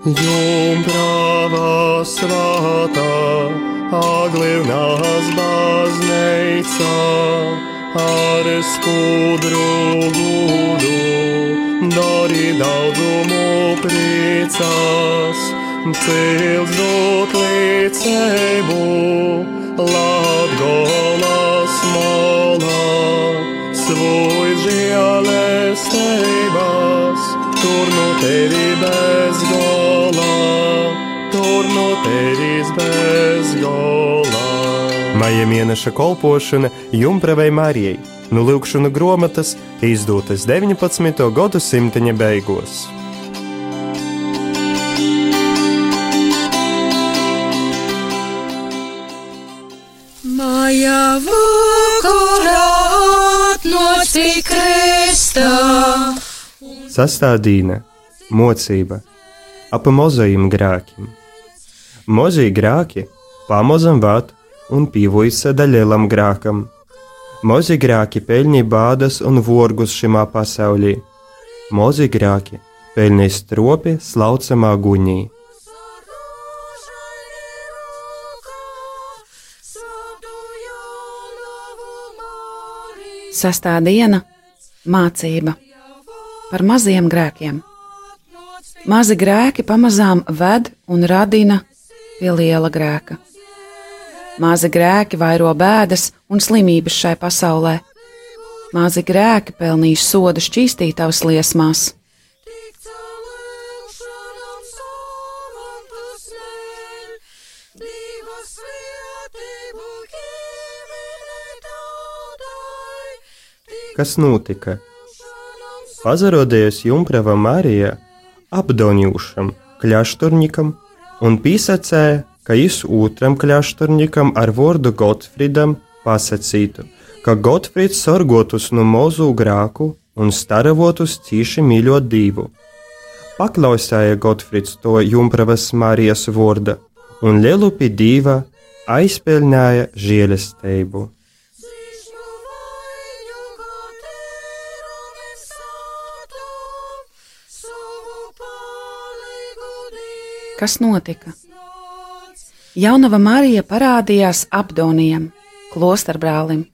Jumprava svētā, aglivnās baznīca, ar skudru gudu, dari daudzumu priecās, cils dot līdzību, Latgolas molā, svoj žēlestības, tur no tevi bez gola, tur no tevis bez gola. Maija mēneša kolpošana Jumpravai Marijai no Lūkšana grāmatas izdotas 19. gadsimta beigās. Maja vakarā atnāca kristā. Sastādīna, mocība, ap mozajiem grākiem. Mozie grāki pamazam vāt un pīvojas daļielam grākam. Mozie grāki pelnīja bādas un vorgus šimā pasaulī. Mozie grāki pelnīja stropi slaucamā guņī. Sastā diena - mācība par maziem grēkiem. Mazi grēki pamazām ved un radina pie liela grēka. Mazi grēki vairo bēdas un slimības šai pasaulē. Mazi grēki pelnīs sodu šķīstītavas liesmās. Kas notika? Pazarodējas Jumprava Marija apdonījušam kļašturnikam un pīsacēja, ka jis otram kļašturnikam ar vārdu Gotfridam pasacītu, ka Gotfrids sorgotus no mozu grāku un staravotus cīši mīļot divu. Paklausīja Gotfrids to Jumpravas Marijas vārda, un Lielupi diva aizpelnīja žēlestību. Kas notika? Jaunava Marija parādījās Abdonijam, klosterbrālim,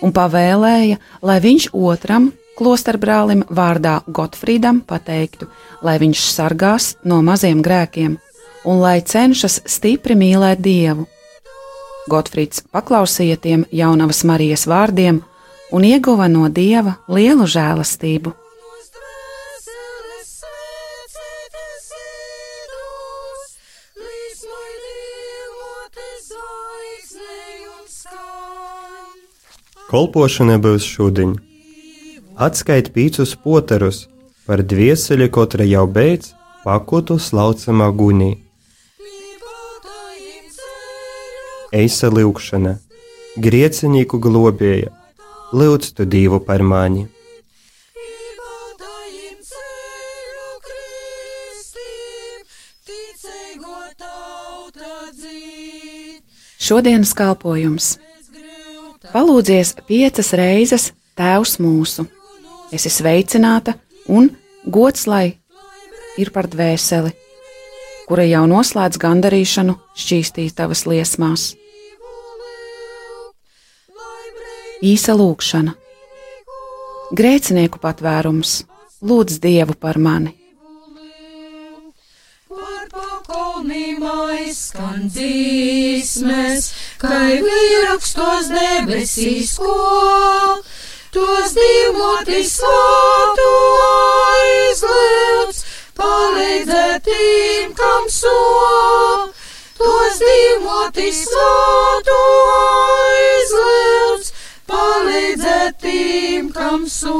un pavēlēja, lai viņš otram klosterbrālim vārdā Gotfrīdam pateiktu, lai viņš sargās no maziem grēkiem un lai cenšas stipri mīlēt Dievu. Gotfrīds paklausīja tiem jaunavas Marijas vārdiem un ieguva no Dieva lielu žēlastību. Kolpošana būs šodien. Atskait pīcus poterus, par dvieseli kotra jau beidz pakotu slaucamā gunī. Eisa lūkšana, griecinīku globēja, lūdz tu divu par mani. Šodienas kalpojums. Palūdzies piecas reizes Tēvs mūsu, esi sveicināta un gods lai ir par dvēseli, kura jau noslēdz gandarīšanu šķīstītavas liesmās. Īsa lūkšana, grēcinieku patvērums, lūdz Dievu par mani! Skan dzīsmes, kai vierakstos debesīs ko, tos divmoti svātu aizlūdz, palīdzēt tiem, kam so, tos divmoti svātu aizlūdz, palīdzēt tiem, kam so.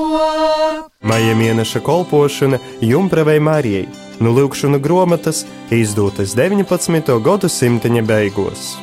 Maija mēneša kolpošana Jumpravai Marijai no Lūkšana grāmatas izdotas 19. gadsimta beigās.